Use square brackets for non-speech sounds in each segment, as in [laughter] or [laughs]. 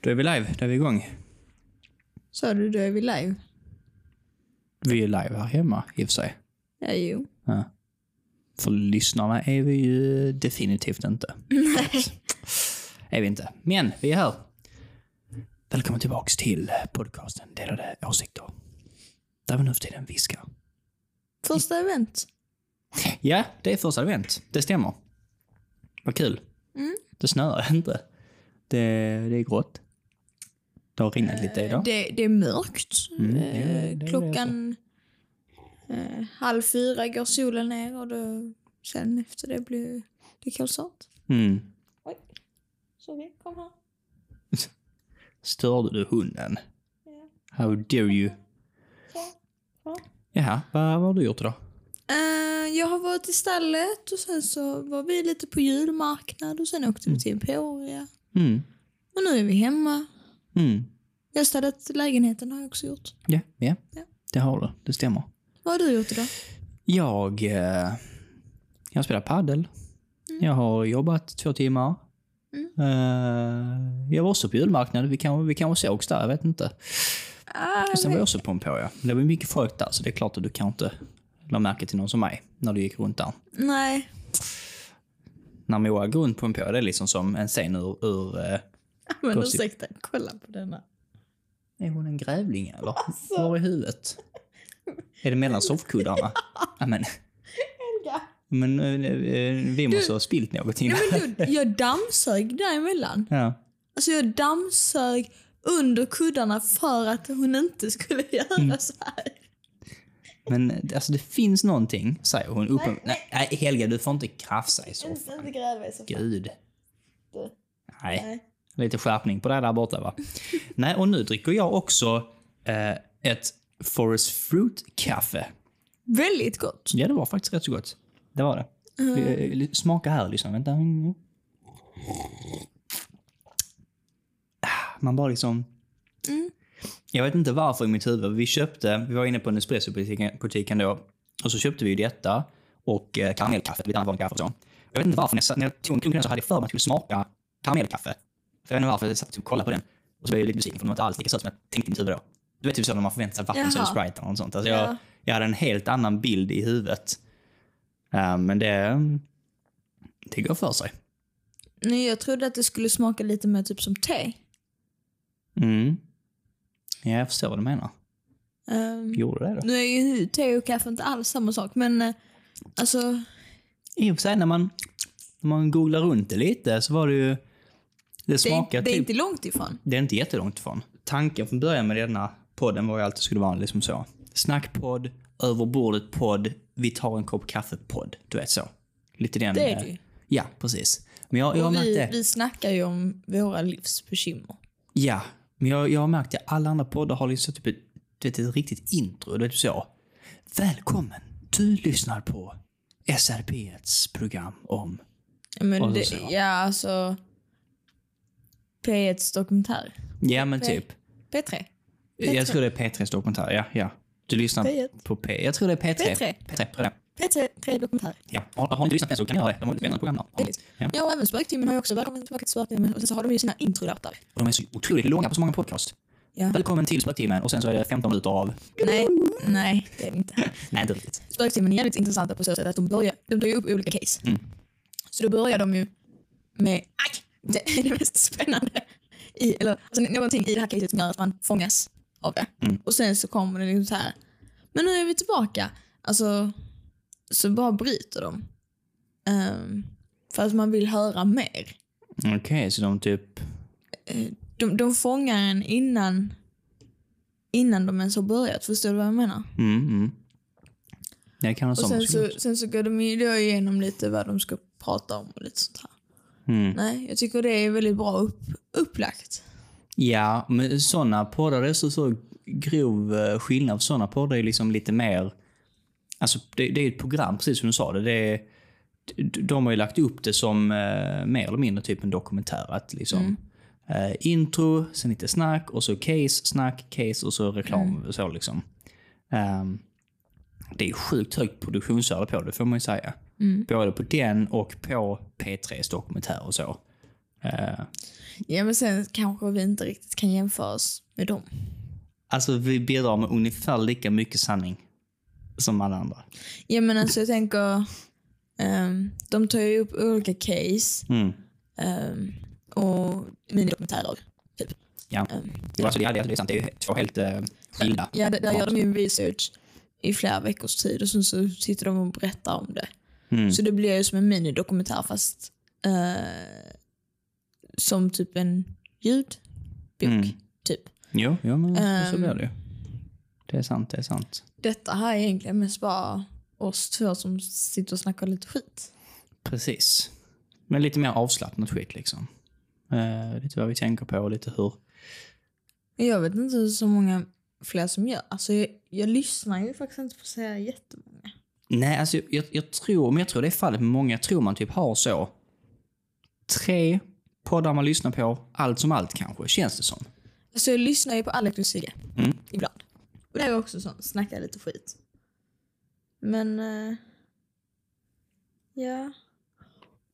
Då är vi live, då är vi igång. Sa du då är vi live? Vi är live här hemma i och för sig. Ja, jo. Ja. För lyssnarna är vi ju definitivt inte. Nej. [laughs] Är vi inte. Men vi är här. Välkommen tillbaks till podcasten Delade åsikter. Där vi nu för tiden viskar. Första event. Ja, det är första advent. Det stämmer. Vad kul. Mm. Det snöar inte. Det, det är grått. Det har regnat lite idag. Det, det är mörkt. Mm, Eh, det det är Klockan eh, halv fyra går solen ner och då, sen efter det blir det kolsvart. Mm. Oj. Sorry, kom här. [laughs] Störde du hunden? Ja. How dare you? Ja. Jaha, vad, vad har du gjort idag? Eh, jag har varit i stallet och sen så var vi lite på julmarknad och sen åkte vi till Emporia. Mm. Och nu är vi hemma. Mm. Jag har städat lägenheten har jag också gjort. Ja, ja. Ja. Det har du. Det stämmer. Vad har du gjort idag? Jag, eh, jag spelar paddel. Jag har jobbat två timmar. Mm. Eh, jag var också på julmarknad. Vi kanske vi kan sågs där, jag vet inte. Ah, Och sen var jag också på en på, ja. Det var mycket folk där, så det är klart att du kan inte la märke till någon som mig när du gick runt där. Nej. När Moa går runt på en på, det är liksom som en scen ur... ur eh, [laughs] Men Gossip. ursäkta, kolla på denna. är hon en grävling eller? Var är huvudet? Är det mellan soffkuddarna? Ja, men, Helga. men eh, eh, vi måste ha spilt någonting. Nej, men du, [laughs] jag dammsög däremellan. Ja. Alltså jag dammsög under kuddarna för att hon inte skulle [laughs] göra så här. Men alltså det finns någonting, säger hon. Uppen... Nej, nej, Helga, du får inte krafsa i Inte, soffan. inte gräva i soffan. Gud. Du. Nej. Nej. Lite skärpning på det där borta, va? [laughs] nej, och nu dricker jag också eh, ett Forest Fruit-kaffe. Väldigt gott. Ja, det var faktiskt rätt så gott. Det var det. Eh, Smaka här, liksom. Vänta. Ah, Man bara liksom... Mm. Jag vet inte varför i mitt huvud. Vi köpte, vi var inne på Nespresso-butiken då. Och så köpte vi ju detta och eh, karamellkaffe, lite annat vanligt kaffe och så. Jag vet inte varför, när jag, när jag tog en klunk så hade jag för mig att jag skulle smaka karamellkaffe. Jag vet inte varför, jag satt och kollade på den. Och så blev jag lite besviken för de var inte alls lika söt som jag tänkte i mitt huvud då. Du vet typ så när man förväntar sig vatten Jaha. Sprite eller något sånt. Alltså jag, Ja. jag hade en helt annan bild i huvudet. Eh, men det, det går för sig. Nej, jag trodde att det skulle smaka lite mer typ som te. Mm. Ja, jag förstår vad du menar. Um, Gjorde det då? nu är ju te och kaffe inte alls samma sak, men eh, alltså... I och för sig, när man, när man googlar runt det lite så var det ju... Det Det är, smakar det är typ... inte långt ifrån. Det är inte jättelångt ifrån. Tanken från början med denna podden var ju alltid skulle vara liksom så. Snackpodd, över bordet-podd, vi tar en kopp kaffe-podd. Du vet så. Lite den... Det är eh, det. Ja, precis. Men jag, jag har Och märkt vi, det. vi snackar ju om våra livsbekymmer. Ja, men jag, jag har märkt att alla andra poddar har liksom typ ett, vet, ett riktigt intro. Du vet så. Välkommen! Du lyssnar på SRP1s program om... Men det, så. ja, alltså... P1s dokumentär. Ja, men typ. P3. Jag tror det är P3s dokumentär. Ja, ja. Du lyssnar P1. på P... Jag tror det är P3. P3. P3, P3. P3, 3 dokumentär. Ja. Har, har inte lyssnat på den så kan ni göra det. De har lite spännande program. Ja. Ja, och även Spöktimmen har ju också Välkommen tillbaka till Spöktimmen. Och sen så har de ju sina introlåtar. Och de är så otroligt långa på så många podcast. Ja. Välkommen till Spöktimmen och sen så är det 15 minuter av... Nej, nej, det är det inte. [laughs] Nej, inte riktigt. Spöktimmen är jävligt intressanta på så sätt att de börjar, de tar ju upp olika case. Mm. Så då börjar de ju med, aj, det är det mest spännande. I, eller alltså, någonting i det här caset som gör att man fångas av det. Mm. Och sen så kommer det liksom så här. Men nu är vi tillbaka. Alltså, så bara bryter de. Um, för att man vill höra mer. Okej, så de typ... Eh, De, de fångar en innan, innan de ens har börjat. Förstår du vad jag menar? Mm, mm. Jag kan ha Och sen så, sen så går de ju då igenom lite vad de ska prata om och lite sånt här. Mm. Nej, jag tycker det är väldigt bra upp, upplagt. Ja, men såna poddar, det är så, så grov eh, skillnad. Såna poddar är liksom lite mer... Alltså, det, det är ett program, precis som du sa. Det, det är, de har ju lagt upp det som eh, mer eller mindre typ en dokumentär. Att liksom, eh, intro, sen lite snack och så case, snack, case och så reklam. och Så liksom. Ehm, det är sjukt högt produktionsvärde på det, får man ju säga. Både på den och på P3s dokumentär och så. Eh, Ja, men sen kanske vi inte riktigt kan jämföra oss med dem. alltså vi bidrar med ungefär lika mycket sanning som alla andra. Ja, men alltså jag tänker, ehm, de tar ju upp olika case Mm. um, och minidokumentärer. Typ. Ja. Ehm, Det, alltså, det, är, det är sant, det är ju två helt uh, skilda. ja, där, där gör de ju research i flera veckors tid och sen så sitter de och berättar om det. Mm. Så det blir ju som en minidokumentär fast eh, som typ en ljudbok. Mm. Typ. Jo, jo men så Ehm. blir det ju. Det är sant, det är sant. Detta här är egentligen mest bara oss två som sitter och snackar lite skit. Precis. Men lite mer avslappnat skit liksom. Eh, lite vad vi tänker på och lite hur. Jag vet inte så många fler som gör. Alltså jag, jag lyssnar ju faktiskt inte på serier jättemånga. Nej, alltså jag, jag tror, men jag tror det är fallet med många. Jag tror man typ har så tre poddar man lyssnar på, allt som allt kanske, känns det som. Alltså jag lyssnar ju på Alex och Sigge. Mm. Ibland. Och det är också sånt, snacka lite skit. Men... eh, ja.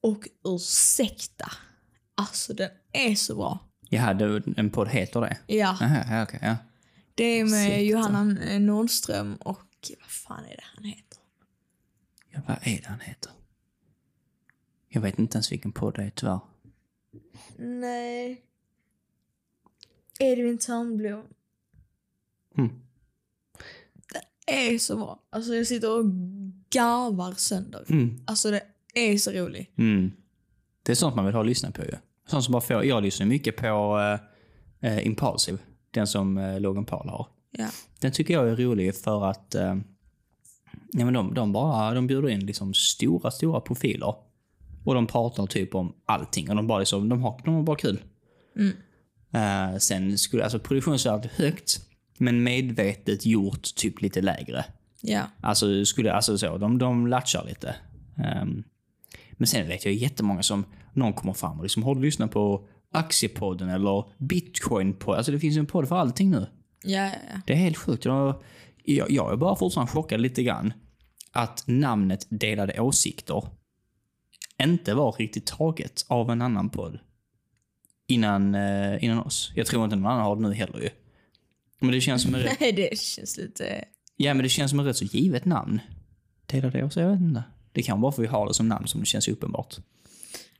Och ursäkta. Alltså den är så bra. Jag hade en podd heter det. Ja. Aha, ja, okej, ja. Det är med Ursäkta. Johanna Nordström och vad fan är det han heter? Ja. Vad är det han heter? Jag vet inte ens vilken podd det är tyvärr. Nej. Edvin Törnblom. Mm. Det är så bra. Alltså jag sitter och garvar sönder. Mm. Alltså det är så roligt. Mm. Det är sånt man vill ha och lyssna på ju. Sånt som bara får, jag lyssnar mycket på eh, eh, Impulsive, den som eh, Logan Paul har. Ja. Den tycker jag är rolig för att eh, ja, men de, de, bara, de bjuder in liksom stora, stora profiler. Och de pratar typ om allting. Och de, bara liksom, de, har, de har bara kul. Mm. Eh, sen skulle, alltså produktionsvärdet är högt, men medvetet gjort typ lite lägre. Ja. Alltså, skulle, alltså så, de, de latchar lite. Ehm, men sen vet jag jättemånga som, någon kommer fram och liksom, har du lyssnat på Aktiepodden eller Bitcoin-podden? Alltså det finns ju en podd för allting nu. Ja, ja, ja. Det är helt sjukt. Jag, jag är bara fortfarande chockad lite grann att namnet Delade Åsikter inte var riktigt taget av en annan podd innan, eh, innan oss. Jag tror inte någon annan har det nu heller ju. Men det känns som en [laughs] rätt, Nej, det känns lite... ja, men det känns som en rätt så givet namn. Delade Åsikter, jag vet inte. Det kan vara för vi har det som namn som det känns uppenbart.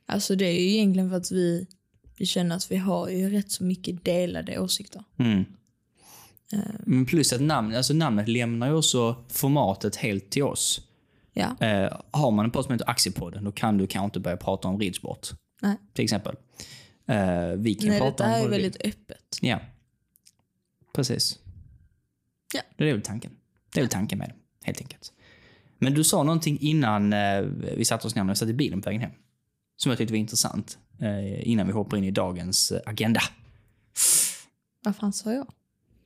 Alltså det är ju egentligen för att vi, vi känner att vi har ju rätt så mycket delade åsikter. Mm. Eh, Men plus att namn, alltså namnet lämnar ju också formatet helt till oss. ja. Eh, har man en podd som heter Aktiepodden, då kan du kanske inte börja prata om ridsport. Nej. Till exempel. Eh, vi kan Nej, prata om här är vi vill. väldigt öppet. Ja. Precis. Ja. Det är väl tanken. Det är väl tanken med det, helt enkelt. Men du sa någonting innan eh, vi satte oss ner när vi satt i bilen på vägen hem. Som jag tyckte var intressant. Eh, innan vi hoppar in i dagens agenda. Vad fan sa jag?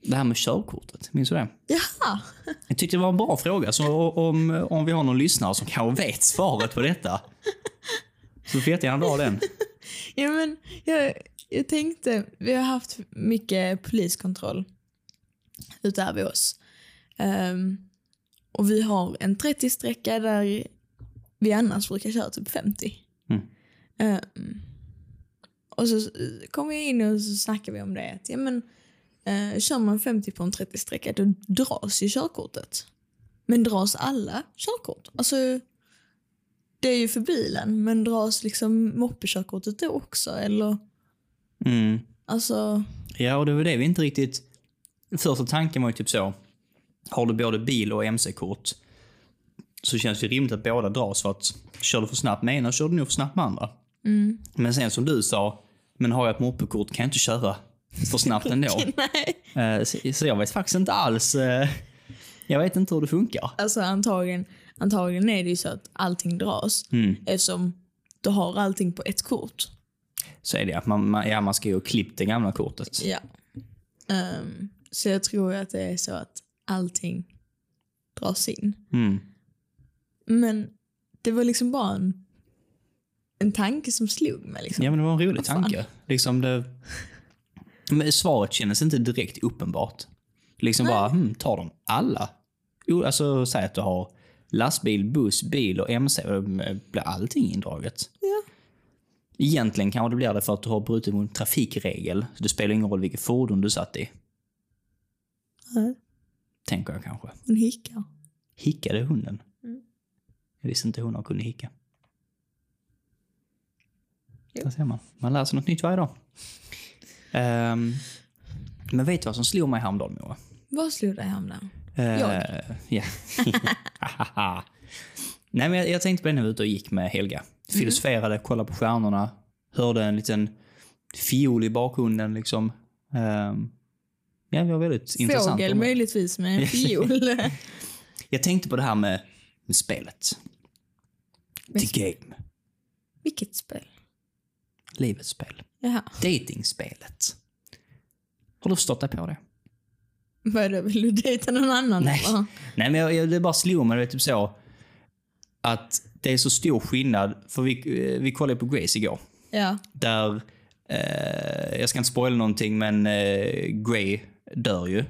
Det här med körkortet, minns du det? Jaha! Jag tyckte det var en bra fråga, så om, om vi har någon lyssnare som kanske vet svaret på detta. Så får jättegärna dra den. [laughs] Ja, men jag, jag tänkte, vi har haft mycket poliskontroll vid oss. Ehm, och vi har en 30-sträcka där vi annars brukar köra typ 50. Mm. Ehm, och så kommer jag in och så snackar vi om det. Att, ja, men, eh, kör man 50 på en 30-sträcka då dras ju körkortet. Men dras alla körkort? Alltså, det är ju för bilen, men dras liksom moppekörkortet då också? Eller, Mm. alltså, Ja, och det var det vi inte riktigt... Första tanken var ju typ så. Har du både bil och mc-kort så känns det rimligt att båda dras för att kör du för snabbt med ena kör du nog för snabbt med andra. mm. Men sen som du sa, men har jag ett moppekort kan jag inte köra för snabbt ändå. [laughs] nej. Eh, så, så jag vet faktiskt inte alls. eh, jag vet inte hur det funkar. Alltså antagligen, antagligen är det ju så att allting dras Mm. eftersom du har allting på ett kort. Så är det att man, man, ja, man ska ju ha klippt det gamla kortet. Ja. Ehm, så jag tror att det är så att allting dras in. Mm. Men det var liksom bara en, en tanke som slog mig. Liksom. Ja, men det var en rolig tanke. Liksom det... [laughs] Men svaret kändes inte direkt uppenbart. Liksom bara, hmm, tar de alla? Jo, alltså säg att du har lastbil, buss, bil och mc. och Blir allting indraget? Ja. Egentligen kanske det blir det för att du har brutit mot en trafikregel. Så det spelar ingen roll vilket fordon du satt i. Nej, Tänker jag kanske. hon hickar. Hickade hunden? Mm. Jag visste inte hundar kunde hicka. Jo. Där ser man. Man lär sig något nytt varje dag. Ehm, men vet du vad som slog mig häromdagen, Moa? Vad slog dig häromdagen? Eh, Jag? Ja. [laughs] Nej, men jag, jag tänkte på det när vi var ute och gick med Helga. Filosoferade, kollade på stjärnorna, hörde en liten fiol i bakgrunden liksom. Ehm, ja, det var väldigt intressant. Fågel möjligtvis med en [laughs] fiol. Jag tänkte på det här med, med spelet. Med The game. Vilket spel? Livets spel. Jaha. Datingspelet. Har du förstått dig på det? Vadå, vill du dejta någon annan? Nej. eller? Nej, men jag, jag, det bara slog mig, det typ så. Att det är så stor skillnad. För vi, eh, vi kollade på Grace igår. Ja. Där, eh, jag ska inte spoila någonting, men eh, Grey dör ju.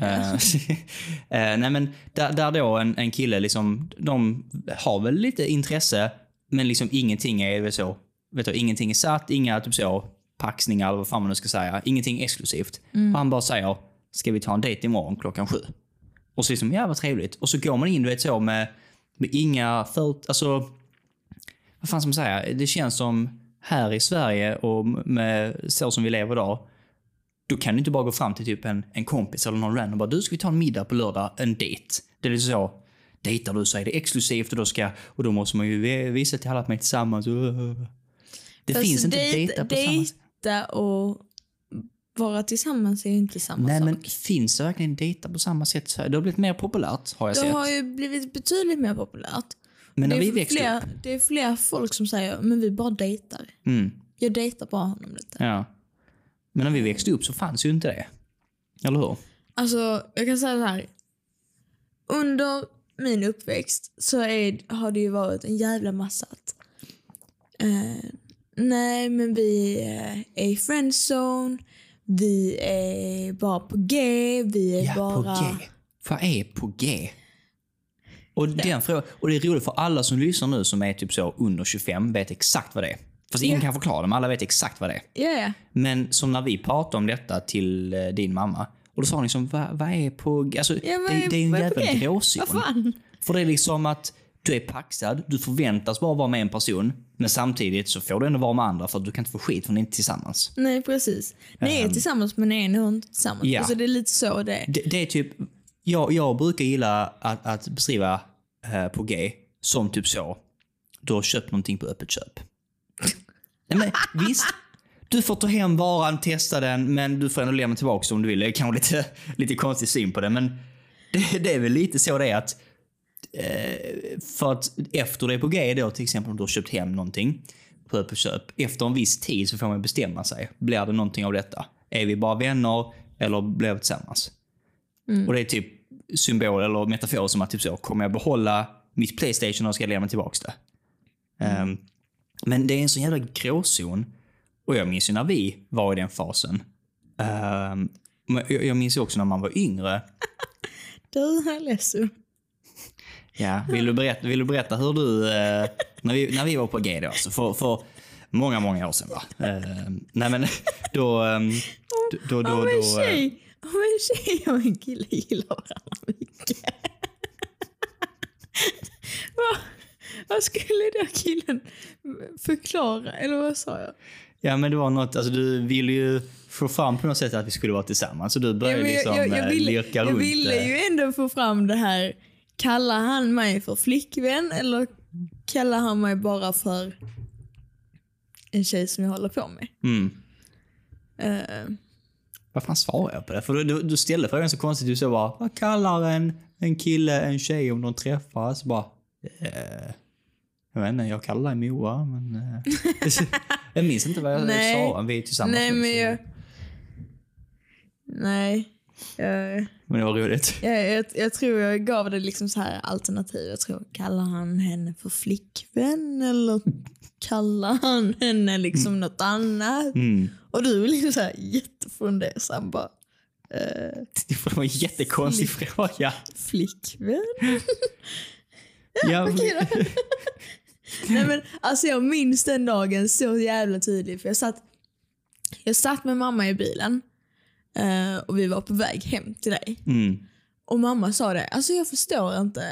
Eh, [laughs] eh, nej men där, där då en, en kille, liksom, de har väl lite intresse, men liksom ingenting är väl så, vet du, ingenting är satt, inga typ så paxningar eller vad fan man nu ska säga. Ingenting exklusivt. Och han bara säger, ska vi ta en dejt imorgon klockan sju? Och så liksom, ja vad trevligt. Och så går man in, du vet så med, med inga för, alltså vad fan ska man säga? Det känns som här i Sverige och med så som vi lever idag. Då kan du inte bara gå fram till typ en, en kompis eller någon random och bara du ska vi ta en middag på lördag, en dejt. Det är lite så. Dejtar du så är det exklusivt och då, ska, och då måste man ju vi- visa till alla att man är tillsammans. Det Fast finns inte dejt- dejta på samma sätt. Dejta och vara tillsammans är ju inte samma Nej sak. men finns det verkligen dejta på samma sätt? Det har blivit mer populärt har jag det sett. har ju blivit betydligt mer populärt. Men när det, vi växte fler, upp. det är fler folk som säger men vi bara dejtar. Mm, Jag dejtar bara honom lite. ja. Men när vi växte upp så fanns ju inte det. Eller hur? Alltså, jag kan säga så här. Under min uppväxt så är, har det ju varit en jävla massa att eh, nej men vi är i friendzone, vi är bara på G, vi är Ja, bara... på G. Vad är på G? Och, den frågan, och det är roligt för alla som lyssnar nu som är typ så under 25 vet exakt vad det är. Fast ingen Ja. kan förklara det, men alla vet exakt vad det är. Ja, ja. Men som när vi pratade om detta till eh, din mamma. Och då sa hon liksom, vad, vad är på? Alltså, ja det, är- det är en jävla gråzon. För det är liksom att du är paxad, du förväntas bara vara med en person. Men samtidigt så får du ändå vara med andra för att du kan inte få skit för ni är inte tillsammans. Nej, precis. Ni är tillsammans men ni är nog inte tillsammans. Ja. Alltså, det är lite så det är. Det, det är typ, jag, jag brukar gilla att, att beskriva eh, på G som typ så. Du har köpt någonting på öppet köp. [laughs] Nej, men, visst, du får ta hem varan, testa den, men du får ändå lämna tillbaka om du vill. Det är kanske lite, lite konstig syn på det, men det, det är väl lite så det är att för att efter det är på G då, till exempel om du har köpt hem någonting på öppet köp. Efter en viss tid så får man bestämma sig. Blir det någonting av detta? Är vi bara vänner eller blir vi tillsammans? Och det är typ symbol eller metafor som att typ så, kommer jag behålla mitt Playstation och ska jag lämna tillbaka det? Ehm, men det är en sån jävla gråzon. Och jag minns ju när vi var i den fasen. Men jag, jag minns ju också när man var yngre. [laughs] Du är ledsen. Ja, vill du berätta, vill du berätta hur du, eh, när, vi, när vi var på G då, alltså för, för många, många år sedan va? Ehm, nej men [laughs] då, ehm, då, då, då, Om en då, eh, tjej, om en tjej och en kille gillar varandra mycket. [laughs] vad, vad skulle då killen förklara? Eller vad sa jag? Ja men det var något, alltså du ville ju få fram på något sätt att vi skulle vara tillsammans. Så du började men liksom eh, ville, lirka jag runt. ville eh. ju ändå få fram det här. Kallar han mig för flickvän eller kallar han mig bara för en tjej som jag håller på med? Mm. Eh, Vad fan svarar jag på det? För du, du, du ställde frågan så konstigt. Du sa bara, vad kallar en, en kille en tjej om de träffas? Bara, eh, jag vet inte, jag kallar dig Moa, men... Eh. [laughs] jag minns inte vad jag Nej. sa. Vi är tillsammans nej nu, men jag... Nej. Jag, Men det var roligt. jag, jag, jag tror jag gav det liksom så här alternativ. Jag tror, kallar han henne för flickvän eller kallar han henne liksom något annat? Mm. Och du är liksom så här jättefundersam bara. Eh, Det var en jättekonstig fråga. flickvän? [laughs] Ja, [laughs] Okej då. [laughs] Nej, men, alltså jag minns den dagen så jävla tydligt. För jag satt, jag satt med mamma i bilen eh, och vi var på väg hem till dig. Mm. Och mamma sa det, alltså jag förstår inte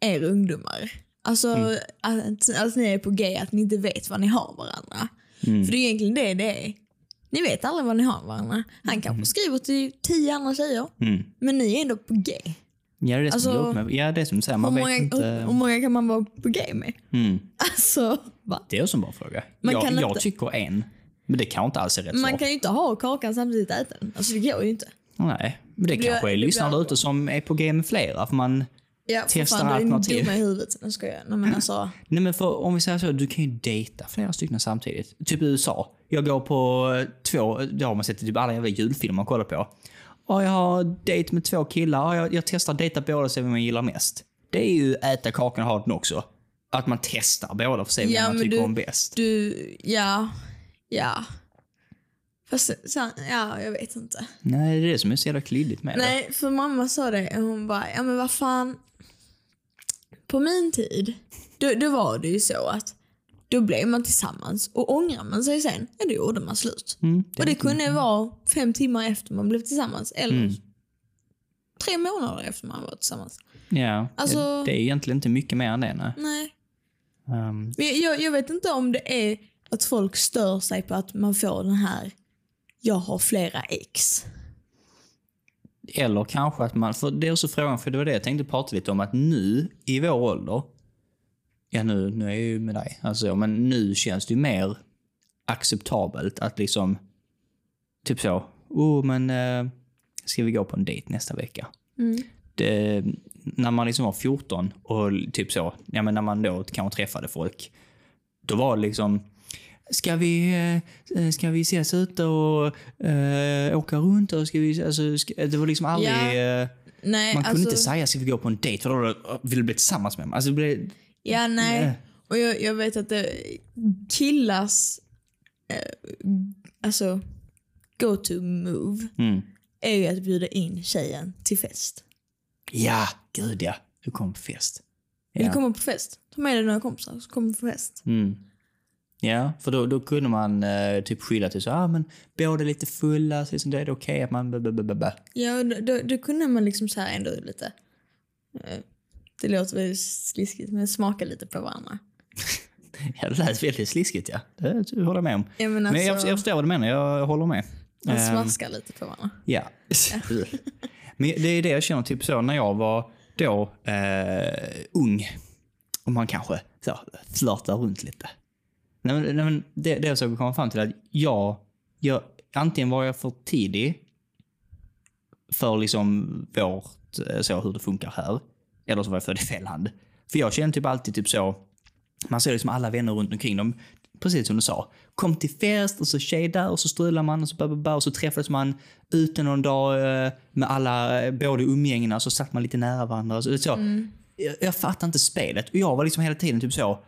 er ungdomar. Alltså Mm. att, att ni är på G, att ni inte vet vad ni har varandra. Mm. För det är egentligen det det är. Ni vet aldrig vad ni har varandra. Han kanske skriver till tio andra tjejer, Mm. men ni är ändå på G. Ja, det är det som Alltså, upp med. Ja, det är som du säger, man vet många, inte. hur, många kan man vara på G med? Mm. Alltså, va? Det är också en bra fråga. Man jag, jag inte- tycker en. Men det kan inte alls är rätt Man svar. kan ju inte ha kakan samtidigt äta den. Alltså det går ju inte. Nej, men det, blir- kanske är det lyssnare där ute som är på G med flera. För man, Ja, för Testa fan, du är alternativ. dumma i huvudet. Nu ska jag. Nej, men alltså, nej men för, om vi säger så, du kan ju dejta flera stycken samtidigt. Typ i USA. Jag går på två, det har man sett i typ alla jävla julfilmer man kollar på. Och jag har dejt med två killar och jag, jag testar dejta båda och se vem jag gillar mest. Det är ju äta kakan och ha den också. Att man testar båda för att se vem Ja, man men tycker du- om bäst. du, ja, ja. Fast sen, ja, jag vet inte. Nej, det är det som är så jävla klyddigt med det. Nej, för mamma sa det. Hon bara, ja men vad fan. På min tid, då, då var det ju så att då blev man tillsammans och ångrar man sig sen, ja då gjorde man slut. Mm, och det kunde vara fem timmar efter man blev tillsammans eller Mm. tre månader efter man var tillsammans. Ja, Alltså- det är egentligen inte mycket mer än det. Nej. Nej. Um, jag, jag vet inte om det är att folk stör sig på att man får den här jag har flera ex. Eller kanske att man, för det är också frågan, för det var det jag tänkte prata lite om, att nu i vår ålder, ja nu, nu är jag ju med dig, alltså, men nu känns det ju mer acceptabelt att liksom, typ så, oh men eh, ska vi gå på en dejt nästa vecka? Mm. Det, när man liksom var 14 och typ så, ja men när man då kanske träffade folk, då var det liksom, Ska vi, eh, ska vi ses ute och eh, åka runt? Och ska vi, alltså, ska, det var liksom aldrig... Ja, eh, Nej, man kunde alltså, inte säga ska vi gå på en dejt för då vill du bli tillsammans med mig. Alltså, blev, Ja, nej. Nej. Och jag, jag vet att det, killars eh, alltså go-to move mm. är ju att bjuda in tjejen till fest. Ja, gud ja. Du kom på fest. Ja. du komma på fest? Ta med dig några kompisar så kommer på fest. Mm. Ja, för då, då kunde man eh, typ skylla till så, ah, men båda är lite fulla, så liksom, det är det okej att man... blablabla." Ja, då, då, då kunde man liksom så här ändå lite, eh, det låter väl sliskigt, men smaka lite på varandra. [laughs] Ja, det lät väldigt sliskigt ja. Det håller jag med om. Ja, men Men jag, alltså, jag förstår vad du menar, jag håller med. man Ehm, smaskar lite på varandra. Ja. [laughs] Men det är det jag känner typ så när jag var då eh, ung. Och man kanske så, flörtar runt lite. Nej, men, nej, men det, det jag så komma fram till att jag, jag, antingen var jag för tidig för liksom vårt, eh, så hur det funkar här. Eller så var jag född i fel land. För jag känner typ alltid typ så, man ser liksom alla vänner runt omkring dem, precis som du sa. Kom till fest och så tjej där och så strular man och så, ba, ba, ba, och så träffades man ute någon dag eh, med alla, eh, båda umgängena och så satt man lite nära varandra. Så, så. Jag, jag fattar inte spelet. Och jag var liksom hela tiden typ så,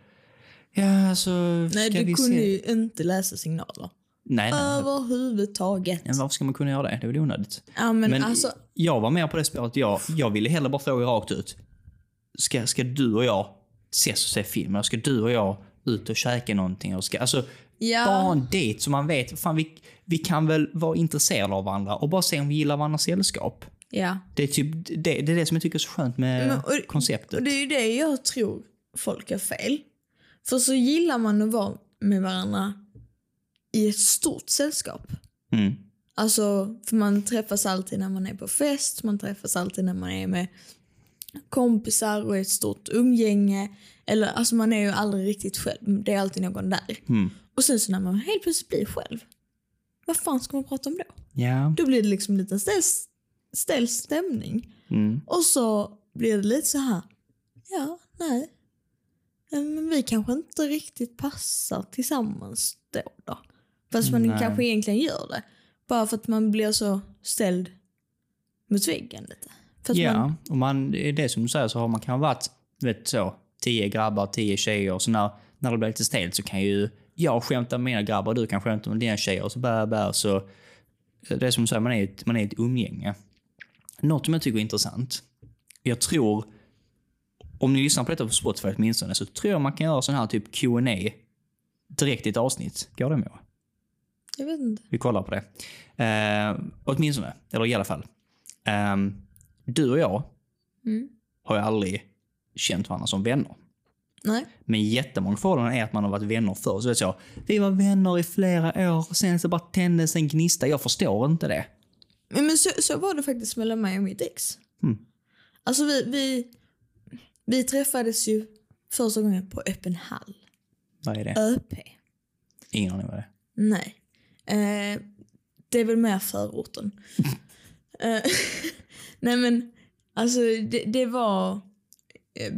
ja alltså, Nej, du kunde se? ju inte läsa signaler. Nej, nej. Överhuvudtaget. Men varför ska man kunna göra det? Det är väl onödigt. Ja, men, Men alltså, jag var med på det spåret. Jag, jag ville hellre bara fråga rakt ut. Ska, ska du och jag ses och se film? Ska du och jag ut och käka någonting? Och ska, alltså, ja. bara en dejt så man vet, fan vi, vi kan väl vara intresserade av varandra och bara se om vi gillar varandras sällskap. ja. Det är, typ, det, det är det som jag tycker är så skönt med Men, och- konceptet. Och det är ju det jag tror folk är fel. För så gillar man att vara med varandra i ett stort sällskap. Mm. Alltså, för man träffas alltid när man är på fest, man träffas alltid när man är med kompisar och ett stort umgänge. Eller alltså man är ju aldrig riktigt själv, det är alltid någon där. Mm. Och sen så när man helt plötsligt blir själv, vad fan ska man prata om då? Ja. Då blir det liksom lite stel, stel stämning. Mm. Och så blir det lite så här, ja, nej. Eh, Men vi kanske inte riktigt passar tillsammans då. då. Fast man Nej. kanske egentligen gör det. Bara för att man blir så ställd mot väggen lite. För Ja, man, och man, det är det som du säger så har man kanske varit, vet så, tio grabbar, tio tjejer och så när, när det blir lite stelt så kan ju jag skämta med mina grabbar, du kan skämta med dina tjejer och så bär, bär så. Det är som du säger, man är ett, man är ett umgänge. Något som jag tycker är intressant. Jag tror, om ni lyssnar på detta på Spotify åtminstone så tror jag man kan göra sån här typ Q&A direkt i ett avsnitt. Går det med? Jag vet inte. Vi kollar på det. Eh, åtminstone, eller i alla fall. Eh, du och jag Mm. har ju aldrig känt varandra som vänner. Nej. Men jättemånga förhållanden är att man har varit vänner förr. Så vet jag, vi var vänner i flera år, sen så bara tändes en gnista. Jag förstår inte det. Men, men så, så var det faktiskt mellan mig och mitt ex. Mm. Alltså vi, vi, vi träffades ju första gången på öppen hall. Vad är det? ÖP. Ingen aning vad det är. Nej. Eh, det är väl mer förorten. [laughs] eh, [laughs] nej men, alltså det, det var eh,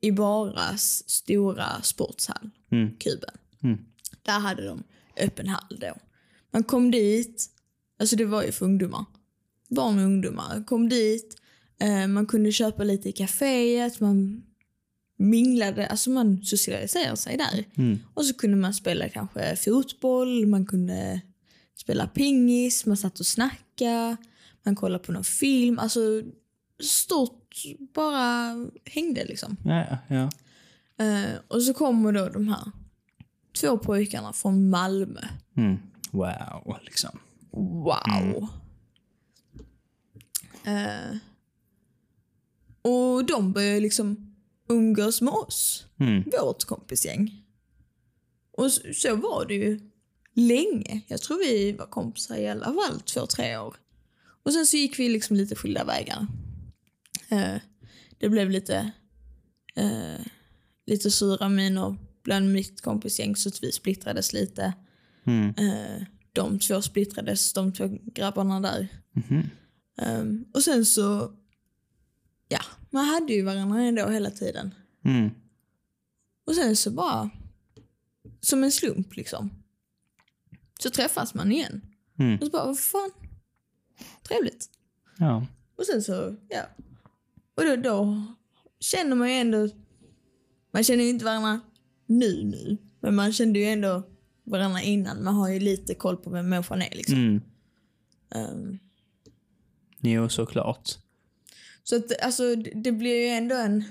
i Baras stora sportshall, Mm. Kuben. Mm. Där hade de öppen hall då. Man kom dit, alltså det var ju för ungdomar. Barn och ungdomar. Kom dit, man kunde köpa lite i kaféet, man minglade, alltså man socialiserade sig där. Mm. Och så kunde man spela kanske fotboll, man kunde spela pingis, man satt och snackade, man kollade på någon film. Alltså stort bara hängde liksom. Ja, ja. Eh, och så kommer då de här två pojkarna från Malmö. Mm. Wow, liksom. Wow. Eh, och de började liksom umgås med oss, Mm. vårt kompisgäng. Och så, så var det ju länge. Jag tror vi var kompisar i alla fall två, tre år. Och sen så gick vi liksom lite skilda vägar. Eh, det blev lite, eh, lite sura miner bland mitt kompisgäng så att vi splittrades lite. Mm. Eh, de två splittrades, de två grabbarna där. Ehm, och sen så, ja, man hade ju varandra ändå hela tiden. Mm. Och sen så bara, som en slump liksom, så träffas man igen. Mm. Och så bara, vad fan, trevligt. Ja. Och sen så, ja. Och då, då känner man ju ändå, man känner ju inte varandra nu nu, men man kände ju ändå varandra innan. Man har ju lite koll på vem människan är liksom. Mm. Ehm, Jo, såklart. Så att alltså det blir ju ändå en...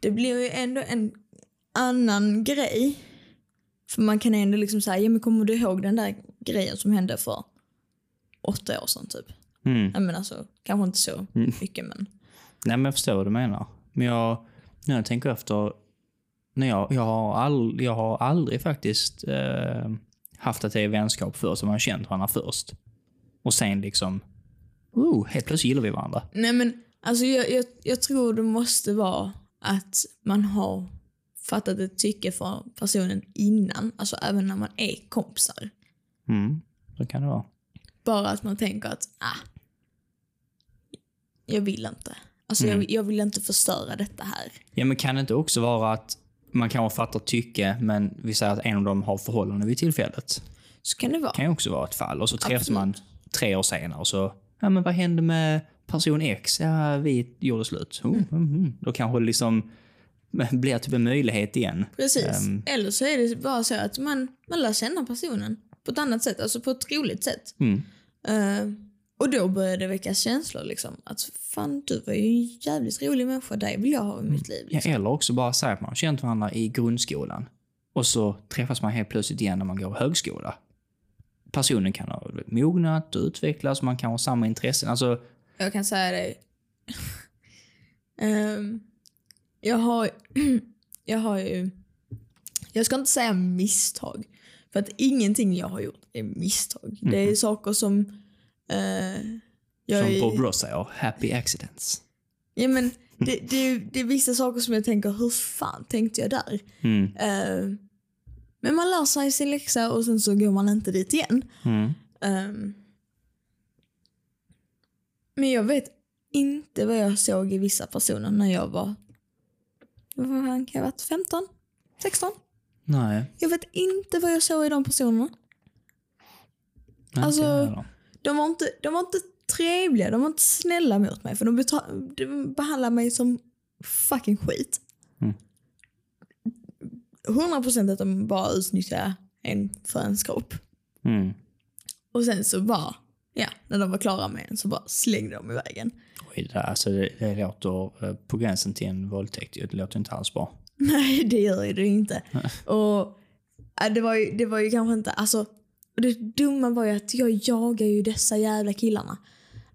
Det blir ju ändå en annan grej. För man kan ändå liksom säga, ja men kommer du ihåg den där grejen som hände för åtta år sedan typ? Mm. Ja men alltså, kanske inte så Mm. mycket men. Nej, men jag förstår vad du menar. Men jag, när jag tänker efter, när jag, jag, har, all, jag har aldrig faktiskt eh, haft att det är vänskap först, som man har känt varandra först. Och sen liksom, oh, helt plötsligt gillar vi varandra. Nej men alltså jag, jag, jag tror det måste vara att man har fattat ett tycke för personen innan. Alltså även när man är kompisar. Mm, så kan det vara. Bara att man tänker att, ah, jag vill inte. Alltså jag, jag vill inte förstöra detta här. Ja, men kan det inte också vara att man kanske fattar tycke, men vi säger att en av dem har förhållande vid tillfället. Så kan det vara. kan ju också vara ett fall. Och så träffas man tre år senare och så, ja men vad hände med person X? Ja, vi gjorde slut. Oh, mm. Mm, Då kanske det liksom [laughs] blir typ en möjlighet igen. Precis. Ehm. Eller så är det bara så att man, man lär känna personen på ett annat sätt, alltså på ett roligt sätt. Mm. Eh, och då börjar det väckas känslor liksom. Att fan, du var ju en jävligt rolig människa, dig vill jag ha i mitt liv. Ja, Liksom. eller också bara säga att man har känt varandra i grundskolan och så träffas man helt plötsligt igen när man går högskola. Personen kan ha mognat och utvecklats, man kan ha samma intressen. Alltså, Jag kan säga dig. [laughs] Ehm, jag har [clears throat] jag har ju, jag ska inte säga misstag. För att ingenting jag har gjort är misstag. Det är saker som eh, som är- Bob Ross säger, happy accidents. Ja, men det, det, det är vissa saker som jag tänker, hur fan tänkte jag där? Mm. Eh, men man lär sig sin läxa och sen så går man inte dit igen. Mm. Ehm, men jag vet inte vad jag såg i vissa personer när jag var, vad kan jag ha varit, 15? 16? Nej, Jag vet inte vad jag såg i de personerna. inte Alltså-. De var inte, de var inte trevliga, de var inte snälla mot mig för de, de behandlade mig som fucking skit. Mm. 100% att de bara utnyttjade en för ens kropp. Mm. Och sen så bara, ja, när de var klara med en så bara slängde de iväg en. Oj, det, alltså, det, det låter eh, på gränsen till en våldtäkt. Det låter inte alls bra. [laughs] Nej, det gör det inte. och det var, ju, det var ju kanske inte... Alltså, det dumma var ju att jag jagar ju dessa jävla killarna.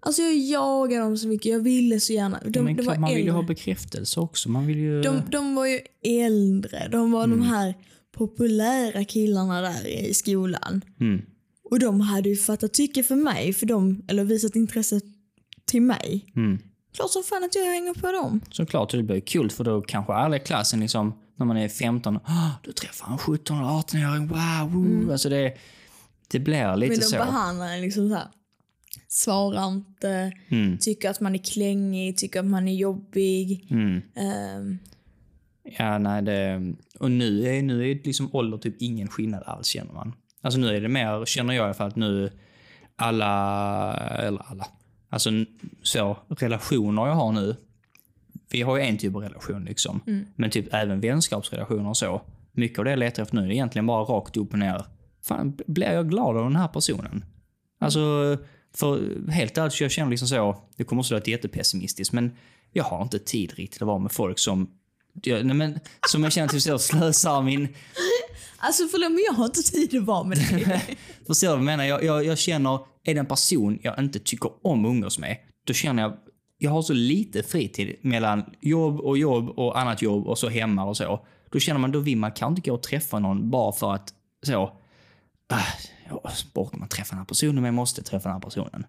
Alltså jag jagar dem så mycket. Jag ville så gärna. De, men det klart, man vill ju ha bekräftelse också. Man vill ju... de, de var ju äldre. De var Mm. de här populära killarna där i skolan. Mm. Och de hade ju fattat tycke för mig, för de, eller visat intresse till mig. Mm. Klart som fan att jag hänger på dem. Såklart, det blir kul för då kanske alla i klassen liksom, när man är 15, "Ah, du träffar en 17 eller 18-åring, wow! woo." Alltså det, det blir lite Men de så. behandlar en liksom så här. Svarar inte, Mm. tycker att man är klängig, tycker att man är jobbig. Mm. Ehm, Ja, nej det... Och nu är, nu är liksom ålder typ ingen skillnad alls känner man. Alltså nu är det mer, känner jag i alla fall, att nu alla, eller alla, alltså så relationer jag har nu. Vi har ju en typ av relation liksom. Men typ även vänskapsrelationer och så. Mycket av det jag letar efter nu är egentligen bara rakt upp och ner. Fan, blir jag glad av den här personen? Alltså, för helt ärligt, jag känner liksom så, det kommer också låta jättepessimistiskt, men jag har inte tid riktigt att vara med folk som jag, nej men, som jag känner typ så slösar min... alltså förlåt men jag har inte tid att vara med dig. [laughs] Förstår du vad jag menar? Jag, jag, jag känner, är det en person jag inte tycker om att umgås med, då känner jag, jag har så lite fritid mellan jobb och jobb och annat jobb och så hemma och så. Då känner man, då vill man kanske inte gå och träffa någon bara för att så, ah, orkar man träffa den här personen men jag måste träffa den här personen.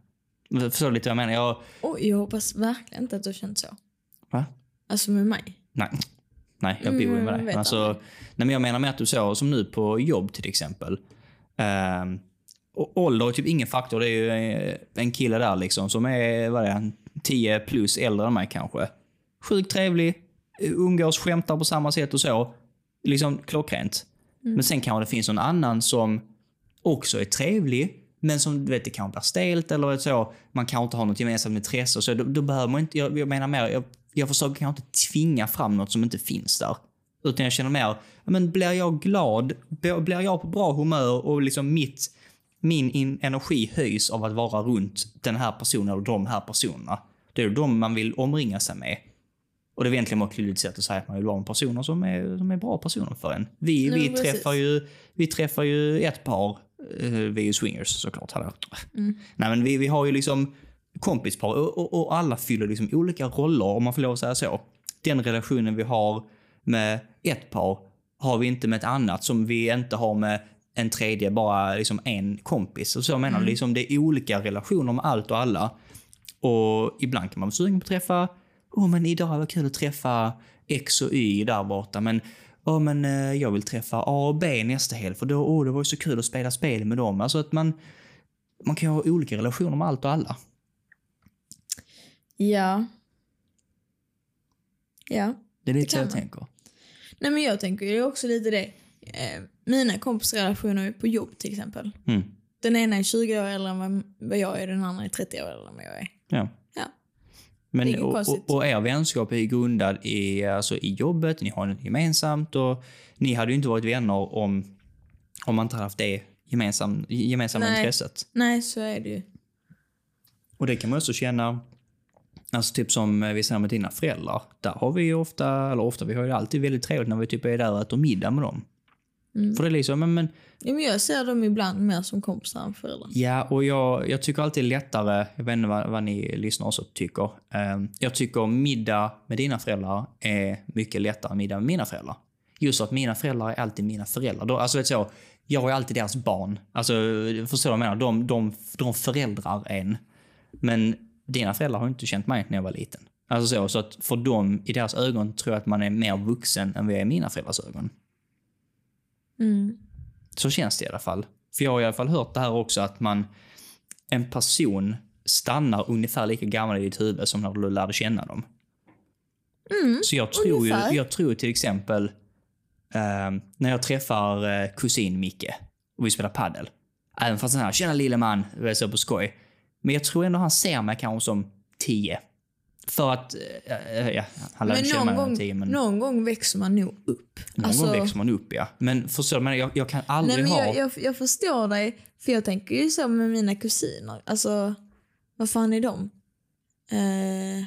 Förstår du lite vad jag menar? Jag, Oj, jag hoppas verkligen inte att du har känt så. va? Alltså med mig. Nej. Nej, jag bor ju Mm, med dig. vet Alltså, nej, men jag menar med att du så, som nu på jobb till exempel. Um, ålder är typ ingen faktor. Det är ju eh, en kille där liksom som är, vad är han, 10 plus äldre än mig kanske. Sjukt trevlig, eh, umgås, skämtar på samma sätt och så. Liksom klockrent. Mm. Men sen kanske det finns någon annan som också är trevlig, men som du vet, det kanske blir stelt eller så. Man kanske inte har något gemensamt intresse. Så då, då behöver man inte, jag, jag menar mer, jag, jag försöker kanske inte tvinga fram något som inte finns där. Utan jag känner mer, men blir jag glad, blir jag på bra humör och liksom mitt, min in, energi höjs av att vara runt den här personen eller de här personerna. Det är de man vill omringa sig med. Och det är egentligen bara ett klurigt sätt att säga att man vill vara med personer som är, som är bra personer för en. Vi, Nej, vi, precis. träffar ju, vi träffar ju ett par, vi är ju swingers såklart. Hallå. Mm. Nej, men vi, vi har ju liksom kompispar och, och, och alla fyller liksom olika roller om man får lov att säga så. Den relationen vi har med ett par har vi inte med ett annat som vi inte har med en tredje, bara liksom en kompis. Och så menar Mm. liksom det är olika relationer med allt och alla. Och ibland kan man vara sugen på att träffa, åh men idag var kul att träffa X och Y där borta, men åh men eh, jag vill träffa A och B nästa helg för då, åh det var ju så kul att spela spel med dem. Alltså att man, man kan ha olika relationer med allt och alla. Ja. Ja. Det är lite Det så jag man. tänker. Nej men jag tänker ju också lite det. Eh, mina kompisrelationer på jobb till exempel. Mm. Den ena är 20 år äldre än vad jag är, den andra är 30 år äldre än vad jag är. Ja. Men, och, och, och er vänskap är grundad i, alltså, i jobbet, ni har något gemensamt och ni hade ju inte varit vänner om, om man inte hade haft det gemensam, gemensamma Nej. intresset. Nej, så är det ju. Och det kan man också känna, alltså typ som vi säger med dina föräldrar. Där har vi ju ofta, eller ofta, vi har ju alltid väldigt trevligt när vi typ är där och äter middag med dem. Mm. För det är liksom, men, men Ja, men jag ser dem ibland mer som kompisar än föräldrar. Ja, och jag, jag tycker alltid lättare, jag vet inte vad, vad ni lyssnare också tycker. Eh, jag tycker middag med dina föräldrar är mycket lättare än middag med mina föräldrar. Just att mina föräldrar är alltid mina föräldrar. Då, alltså vet du så, jag är alltid deras barn. Alltså, förstår du vad jag menar? De, de, de föräldrar en. Men dina föräldrar har inte känt mig när jag var liten. Alltså så, så att för dem, i deras ögon, tror jag att man är mer vuxen än vad jag är i mina föräldrars ögon. Mm. Så känns det i alla fall. För jag har i alla fall hört det här också att man, en person stannar ungefär lika gammal i ditt huvud som när du lärde känna dem. så jag tror, ju, jag tror till exempel eh, när jag träffar eh, kusin Micke och vi spelar paddel. Även fast han här, tjena lille man, är så på skoj. Men jag tror ändå han ser mig kanske som 10. För att, eh, ja, han lärde känna mig gång, 10 men någon gång växer man nog upp. någon Alltså, gång växer man upp ja. Men förstår du, jag, jag kan aldrig nej, men ha... jag, jag, jag förstår dig, för jag tänker ju så med mina kusiner. Alltså, vad fan är de? Eh,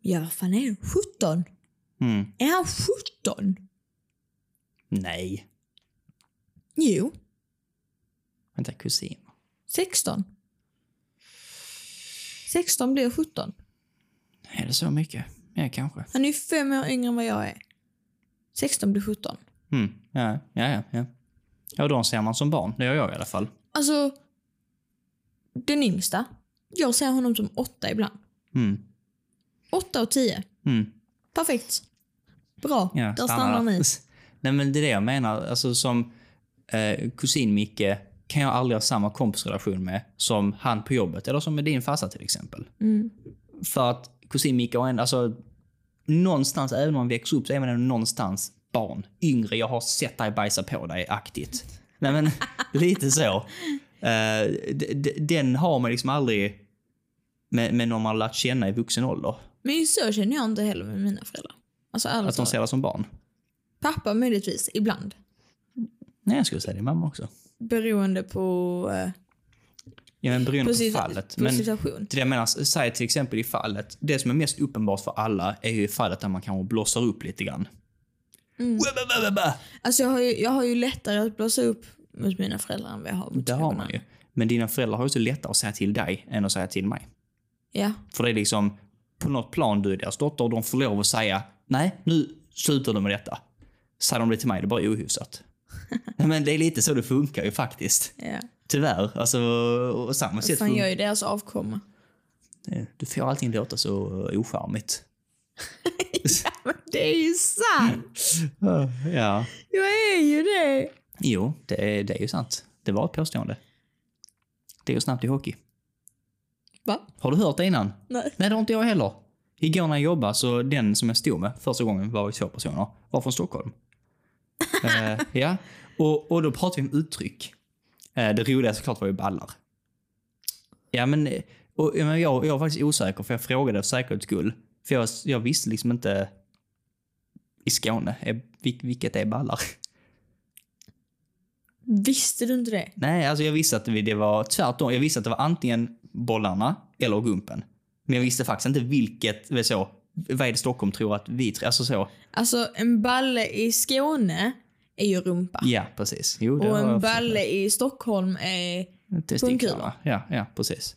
ja, vad fan är det? 17? Mm. Är han 17? Nej. Jo, Vänta, kusin. 16. 16 blir 17. Är det så mycket? Ja, kanske. Han är ju fem år yngre än vad jag är. 16 blir 17. Mm. Ja, ja, ja. ja. Ja, de ser man som barn. Det gör jag i alla fall. Alltså, den yngsta. Jag ser honom som åtta ibland. Mm. Åtta och tio. Mm. Perfekt. Bra, Ja, där stannar ni. [laughs] Nej, men det är det jag menar. Alltså som eh, kusin Micke kan jag aldrig ha samma kompisrelation med som han på jobbet. Eller som med din farsa till exempel. Mm. För att kusin Micke har en, alltså någonstans, även om man växer upp, så är man någonstans barn. Yngre, jag har sett dig bajsa på dig aktigt. Nej men, [laughs] lite så. D- den har man liksom aldrig med, med någon man lärt känna i vuxen ålder. Men så känner jag inte heller med mina föräldrar. Alltså ärligt Att de ser det som barn. Pappa möjligtvis, ibland. Nej, jag skulle säga det mamma också. Beroende på, eh, Ja, men beroende på, på, fallet. på Men situation. det jag menar, säg till exempel i fallet, det som är mest uppenbart för alla är ju i fallet där man kanske blossar upp lite grann. Mm. Alltså jag har, ju, jag har ju lättare att blåsa upp mot mina föräldrar än vad jag har mot Det har man ju. Men dina föräldrar har ju så lättare att säga till dig än att säga till mig. Ja. För det är liksom, på något plan, du är deras dotter och de får lov att säga nej, nu slutar du med detta. Säger de det till mig, det är bara ohyfsat. [laughs] Men det är lite så det funkar ju faktiskt. ja. Tyvärr. Alltså, och samma sätt. Fun- jag är deras avkomma. Du får allting låta så ocharmigt. [laughs] Men det är ju sant! [laughs] Ja. Jag är ju det! Jo, det är, det är ju sant. Det var ett påstående. Det går snabbt i hockey. Va? Har du hört det innan? Nej. Nej, det har inte jag heller. Igår när jag jobbade, så den som jag stod med första gången var vi två personer, var från Stockholm. [laughs] Eh, ja, och, och då pratade vi om uttryck. Eh, det roliga såklart var ju ballar. Ja, men, eh, och, men jag, jag var faktiskt osäker, för jag frågade för säkerhets skull. För jag, jag visste liksom inte i Skåne, är, vil, vilket är ballar? Visste du inte det? Nej, alltså jag visste att det var tvärtom. Jag visste att det var antingen bollarna eller gumpen. Men jag visste faktiskt inte vilket, så, vad är det Stockholm tror att vi tror, alltså så. Alltså en balle i Skåne är ju rumpa. Ja, precis. Jo, och en balle i Stockholm är... Testiklarna. Ja, ja, precis.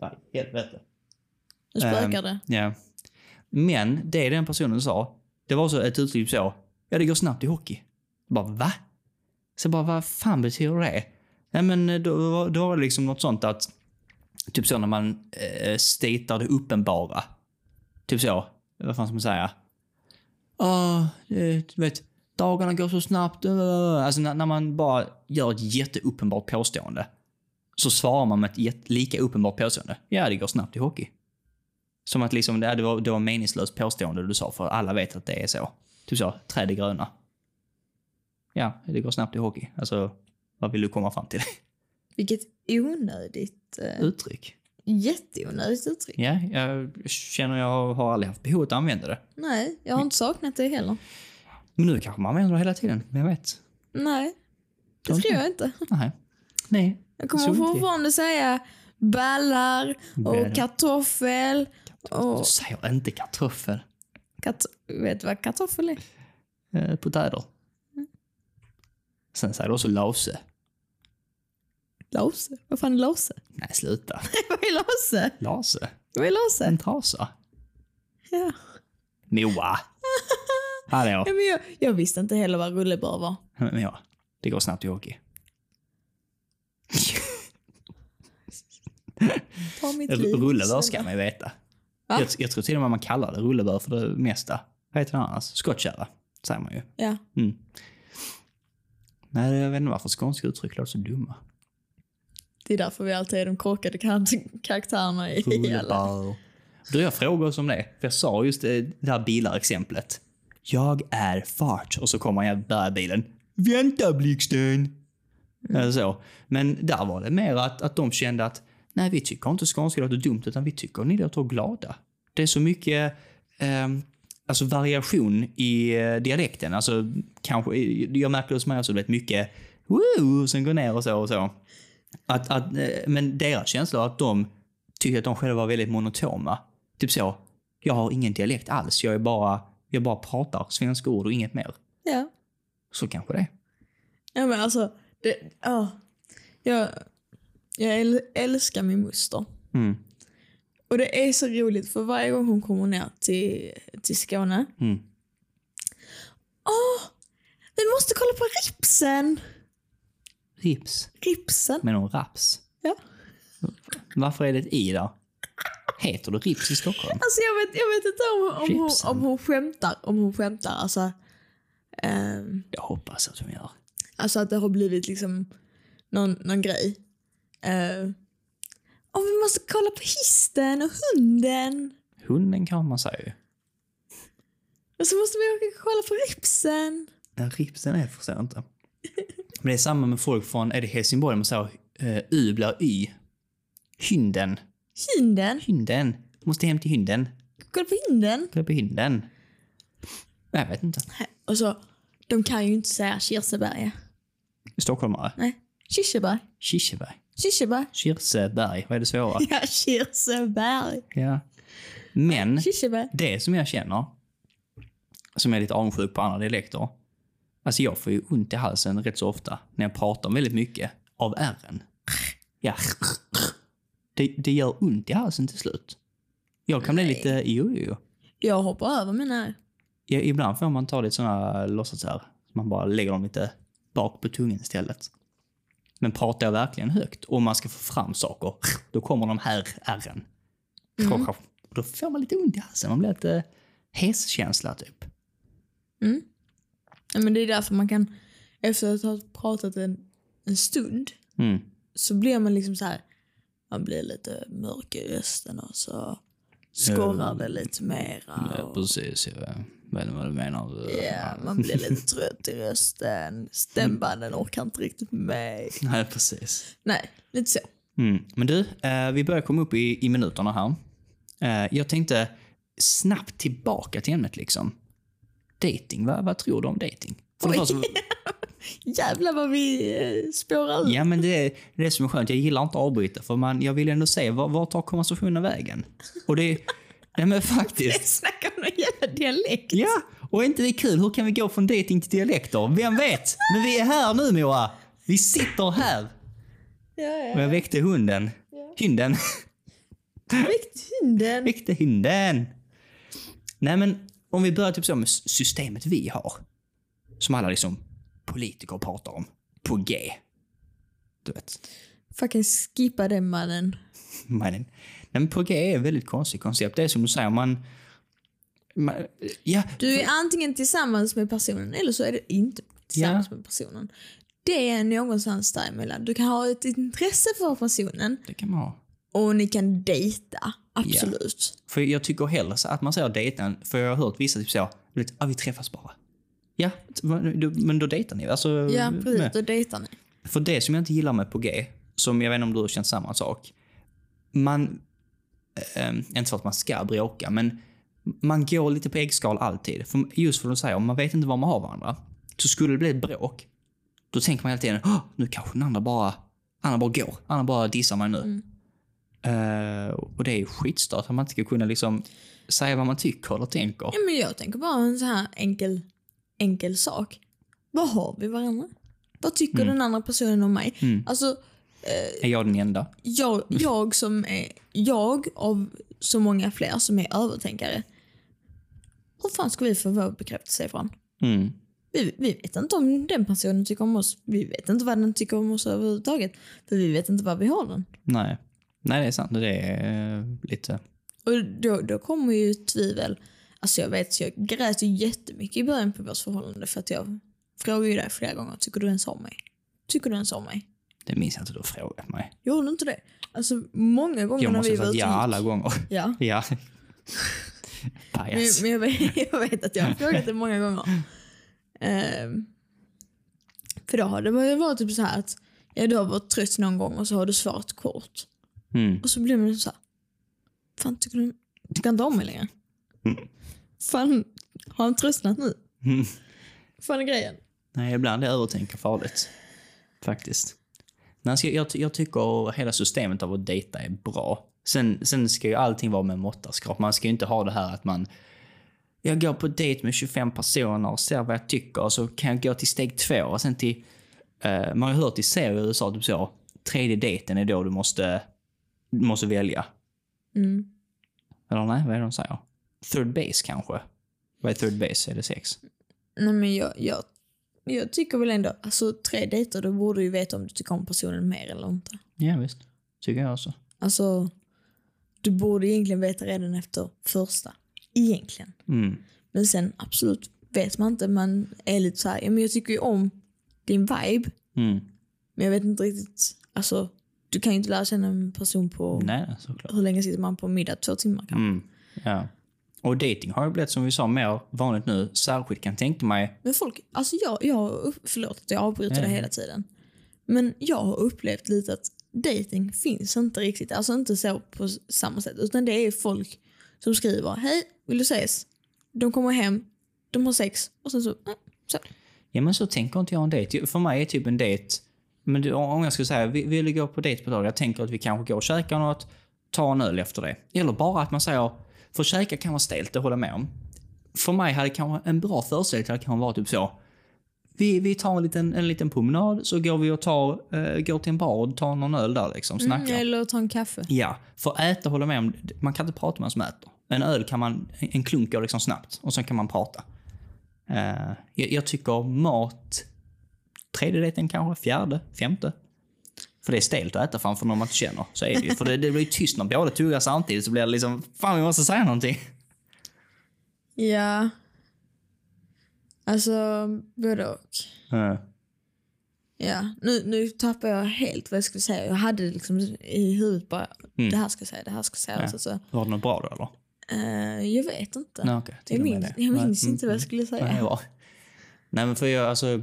Nej, helvete. Nu spökar Ehm, det. Ja. Men det den personen sa, det var så ett uttryck så, ja det går snabbt i hockey. Jag bara, va? Så jag bara, vad fan betyder det? Nej men eh, då, var- då var det liksom något sånt att, typ så när man eh, statar det uppenbara. Typ så, vad fan ska man säga? Ja, eh, du vet, dagarna går så snabbt. Alltså när, när man bara gör ett jätteuppenbart påstående. Så svarar man med ett jätte, lika uppenbart påstående. Ja, det går snabbt i hockey. Som att liksom, det, det, var, det var meningslöst påstående du sa, för alla vet att det är så. Typ så, träd är gröna. Ja, det går snabbt i hockey. Alltså, vad vill du komma fram till? [laughs] Vilket onödigt... Eh, Uttryck. Jätteonödigt uttryck. Ja, jag känner jag har aldrig haft behov att använda det. Nej, jag har inte saknat det heller. Men nu kanske man använder det hela tiden, jag vet. Nej, det Tror jag inte. Nej. Nej. Jag kommer fortfarande säga ballar och kartoffel. Och Du säger inte kartoffel. kat vet du vad kartoffel är? Eh, potäter. Sen säger du också lase. Lase? Vad fan är lase? Nej, sluta. [laughs] vad är lase? Lase. Vad är lase? En trasa. Ja. Moa. Hallå. Ja, men jag, jag visste inte heller vad rullebör var. Men ja, det går snabbt i hockey. [laughs] Ta mitt liv. Rullebör ska man ju veta. Va? Jag, jag tror till och med man kallar det rullebör för det mesta. Vad heter det annars? Skottkärra, säger man ju. Ja. Mm. Nej, jag vet inte varför skånska uttryck låter så dumma. Det är därför vi alltid är de korkade kar- karaktärerna i. Rullebör. Då jag frågade oss om det, för jag sa just det, det här bilar-exemplet. Jag är fart. Och så kommer jag börjar bilen. Vänta blixten! Eller så. Men där var det mer att, att de kände att nej, vi tycker inte skånska låter dumt, utan vi tycker ni låter glada. Det är så mycket ehm, alltså variation i eh, dialekten. Alltså, kanske, jag märker hos mig också, du vet, mycket woo, sen går ner och så och så. Att, att, eh, men deras känsla att de tyckte att de själva var väldigt monotona. Typ så, jag har ingen dialekt alls, jag är bara, jag bara pratar svenska ord och inget mer. Ja. Så kanske det. Ja men alltså, det, ja. jag, jag äl, älskar min moster. Mm. Och det är så roligt för varje gång hon kommer ner till, till Skåne. Mm. Åh! Vi måste kolla på ripsen! Rips. Ripsen? Men hon raps. Ja. Varför är det ett i där? Heter det rips i Stockholm? Alltså jag vet, jag vet inte om, om, hon, om hon skämtar. Om hon skämtar. Alltså, ehm, Jag hoppas att hon gör. alltså att det har blivit liksom någon, någon grej. Uh, och vi måste kolla på histen och hunden. Hunden kan man säga ju. Och så måste vi åka och kolla på ripsen. Den ripsen är förstår jag inte. [laughs] Men det är samma med folk från, är det Helsingborg, man säger uh, U blir Y. Hynden. Hunden. Hynden. Måste hem till hynden. Kolla på hunden. Kolla på hynden. Jag vet inte. Och så, de kan ju inte säga Kirseberga. Stockholmare. Nej, Kirseberg. Kirseberg. Kirseberg. Kirseberg. Vad är det svåra? Ja, Kirseberg. Ja. Men Kirseberg. det som jag känner, som är lite avundsjuk på andra dialekter. Alltså jag får ju ont i halsen rätt så ofta när jag pratar väldigt mycket av ärren. Ja. Det, det gör ont i halsen till slut. Jag kan bli lite, jo, jo, jo. Jag hoppar över mina... Ja, ibland får man ta lite sådana låtsasär. Man bara lägger dem lite bak på tungan istället. Men pratar jag verkligen högt och man ska få fram saker, då kommer de här ärren. Och Då får man lite ont i halsen. Man blir lite heskänsla typ. Ja, men det är därför man kan, efter att ha pratat en, en stund, Mm. så blir man liksom så här. Man blir lite mörk i rösten och så skorrar det lite mera. Och, precis. Jag vet vad du menar. ja, man blir lite trött i rösten. Stämbanden orkar inte riktigt med. Nej, precis. Nej, lite så. Mm. Men du, eh, vi börjar komma upp i, i minuterna här. Eh, jag tänkte snabbt tillbaka till ämnet liksom. Dating, vad, vad tror du om dating? För Oj. första, [laughs] Jävlar vad vi eh, spårar ut. ja, men det, är- det som är skönt. Jag gillar inte att avbryta, för man, jag vill ändå se var, var tar konversationen vägen. Och det, ja men [laughs] faktiskt. Snacka om någon jävla dialekt. Ja, och är inte det kul? Hur kan vi gå från dating till dialekter? Vem vet? Men vi är här nu Moa. Vi sitter här. Ja, Och jag väckte hunden. Hunden. Väckt hunden. väckte hunden. Nej men, om vi börjar typ så med systemet vi har. Som alla liksom politiker pratar om. På G. Du vet. Fucking skippa den mannen. [laughs] mannen. Nej, men på G är ett väldigt konstigt koncept. Det är som du säger, man... man ja, Du är antingen tillsammans med personen eller så är du inte tillsammans med personen. Det är någonstans däremellan. Du kan ha ett intresse för personen det kan man ha. och ni kan dejta. Absolut. För jag tycker hellre så att man säger dejta, för jag har hört vissa typ så, vet, ah, vi träffas bara. Ja, men då dejtar ni. Alltså, Ja, precis. med. Då dejtar ni. För det som jag inte gillar med på G, som jag vet inte om du har känt samma sak. Man, eh, inte för att man ska bråka, men man går lite på äggskal alltid. För just för att säga, om man vet inte var man har varandra, så skulle det bli ett bråk, då tänker man hela tiden, "Åh, nu kanske den andra bara, andra bara går. Andra bara dissar mig nu. Eh, och det är ju skitstört att man inte ska kunna liksom säga vad man tycker eller tänker. Ja, men jag tänker bara en så här enkel, enkel sak. Vad har vi varandra? Vad tycker den andra personen om mig? Alltså, Är jag den enda? jag, jag som är, jag av så många fler som är övertänkare. Hur fan ska vi få vår bekräftelse ifrån? Mm. Vi, vi vet inte om den personen tycker om oss. Vi vet inte vad den tycker om oss överhuvudtaget. För vi vet inte vad vi har den. Nej. Nej, det är sant. Det är eh, lite... Och då, då kommer ju tvivel. Alltså jag vet, jag grät ju jättemycket i början på vårt förhållande för att jag frågade ju dig flera gånger, tycker du ens om mig? Tycker du ens om mig? Det minns jag inte du har frågat mig. Gjorde du inte det? Alltså många gånger Jag när vi var ute ja alla gånger. Ja. [laughs] Ja. Men, men jag, vet, [laughs] jag vet att jag har frågat det många gånger. Ehm, för då har det varit typ så här att ja, du har varit trött någon gång och så har du svarat kort. Mm. Och så blir man så här. Fan, tycker du tycker han inte om mig längre? Fan, har han tröttnat nu? Fan är grejen? Nej, ibland är övertänka farligt. Faktiskt. Nej, jag, jag tycker hela systemet av att dejta är bra. Sen, sen ska ju allting vara med måttaskrap. Man ska ju inte ha det här att man jag går på dejt med 25 personer och ser vad jag tycker och så kan jag gå till steg två och sen till... Uh, man har ju hört i serier i USA typ så, tredje dejten är då du måste, du måste välja. Mm. Eller nej, vad är det de säger? Third base kanske? Vad är third base? Är det sex? Nej men jag, jag, jag tycker väl ändå, alltså tre dejter då borde du ju veta om du tycker om personen mer eller inte. Ja visst, tycker jag också. Alltså, du borde egentligen veta redan efter första. Egentligen. Mm. Men sen absolut vet man inte. Man är lite så här, ja, men jag tycker ju om din vibe. Mm. Men jag vet inte riktigt, alltså du kan ju inte lära känna en person på, Nej, såklart. hur länge sitter man på middag? Två timmar kanske? Mm. Ja. Och dating har ju blivit som vi sa mer vanligt nu. Särskilt kan jag tänka mig... Men folk, alltså jag, jag förlåt att jag avbryter Ja, det hela tiden. Men jag har upplevt lite att dating finns inte riktigt, alltså inte så på samma sätt. Utan det är folk som skriver, hej, vill du ses? De kommer hem, de har sex och sen så, äh, så. Ja men så tänker inte jag en dejt. För mig är typ en dejt... Men du, om jag skulle säga, vi vill gå på dejt på dag. Jag tänker att vi kanske går och käkar något, tar en öl efter det. Eller bara att man säger, för käka kan vara stelt, det håller jag med om. För mig hade kanske en bra förställning hade kanske varit typ så. Vi, vi tar en liten, en liten promenad, så går vi och tar, eh, går till en bar och tar någon öl där liksom, snackar. Mm, eller ta en kaffe. Ja, för äta håller jag med om, man kan inte prata med en som äter. En öl kan man, en klunk går liksom snabbt och sen kan man prata. Eh, jag, jag tycker mat, tredje dejten kanske, fjärde, femte. För det är stelt att äta framför någon man inte känner. Så är det ju. För det, det blir ju tyst när båda tuggar samtidigt så blir det liksom, fan vi måste säga någonting. Ja. Alltså, både och. Eh, Ja, nu, nu tappar jag helt vad jag skulle säga. Jag hade liksom i huvudet bara, Mm. det här ska jag säga, det här ska jag säga. Ja. Alltså, så, var det något bra då eller? eh, jag vet inte. Nej. Till jag minns, jag minns Nej, inte mm, vad jag skulle säga. Nej, bra. Nej men för jag, alltså.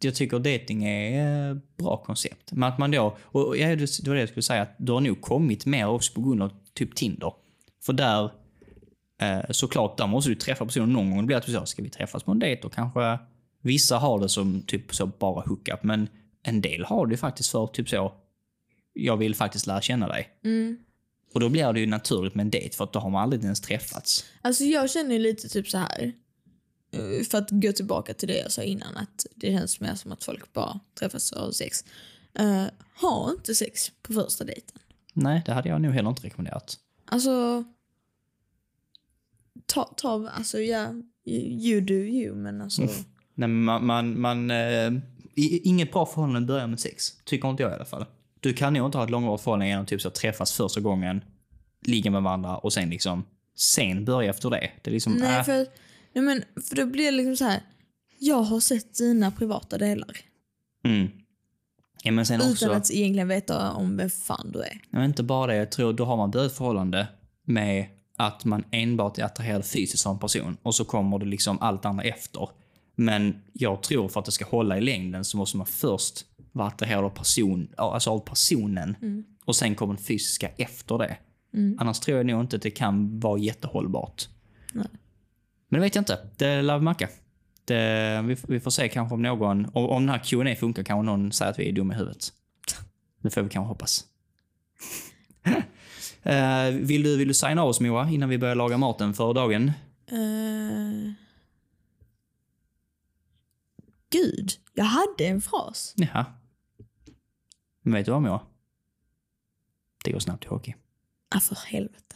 Jag tycker dating är ett bra koncept. Men att man då, och ja, det var det jag skulle säga, att du har nog kommit mer också på grund av typ Tinder. För där, eh, såklart, där måste du träffa personen någon gång. Det blir att du säger, ska vi träffas på en dejt? Och kanske vissa har det som typ så bara hookup, men en del har det faktiskt för typ så, jag vill faktiskt lära känna dig. Mm. Och då blir det ju naturligt med en dejt, för att då har man aldrig ens träffats. Alltså jag känner ju lite typ så här. Eh, För att gå tillbaka till det jag sa innan, att det känns mer som att folk bara träffas och har sex. Uh, ha inte sex på första dejten. Nej, det hade jag nog heller inte rekommenderat. Alltså, ta, ta alltså ja, you do you, men alltså. Nej, men man, man, man eh, inget bra förhållande börjar med sex. Tycker inte jag i alla fall. Du kan nog inte ha ett långvarigt förhållande genom typ så att träffas första gången, ligga med varandra och sen liksom sen börja efter det. Det är liksom, Nej, äh, för, nej men, för då blir det liksom så här. Jag har sett dina privata delar. mm. Ja, men sen Utan också, att egentligen veta om vem fan du är. men inte bara det, jag tror då har man börjat förhållande med att man enbart är attraherad fysiskt av en person och så kommer det liksom allt andra efter. Men jag tror för att det ska hålla i längden så måste man först vara attraherad av, person, alltså av personen och sen kommer det fysiska efter det. Annars tror jag nog inte att det kan vara jättehållbart. Nej. Men det vet jag inte. Det lär vi märka. Det, vi, vi får se kanske om någon, om, om den här Q&A funkar kanske någon säger att vi är dumma i huvudet. Det får vi kanske hoppas. [laughs] Eh, vill, du, vill du signa av oss Moa innan vi börjar laga maten för dagen? Uh... Gud, jag hade en fras. Ja. Men vet du vad Moa? Det går snabbt i hockey. Ah, för helvete.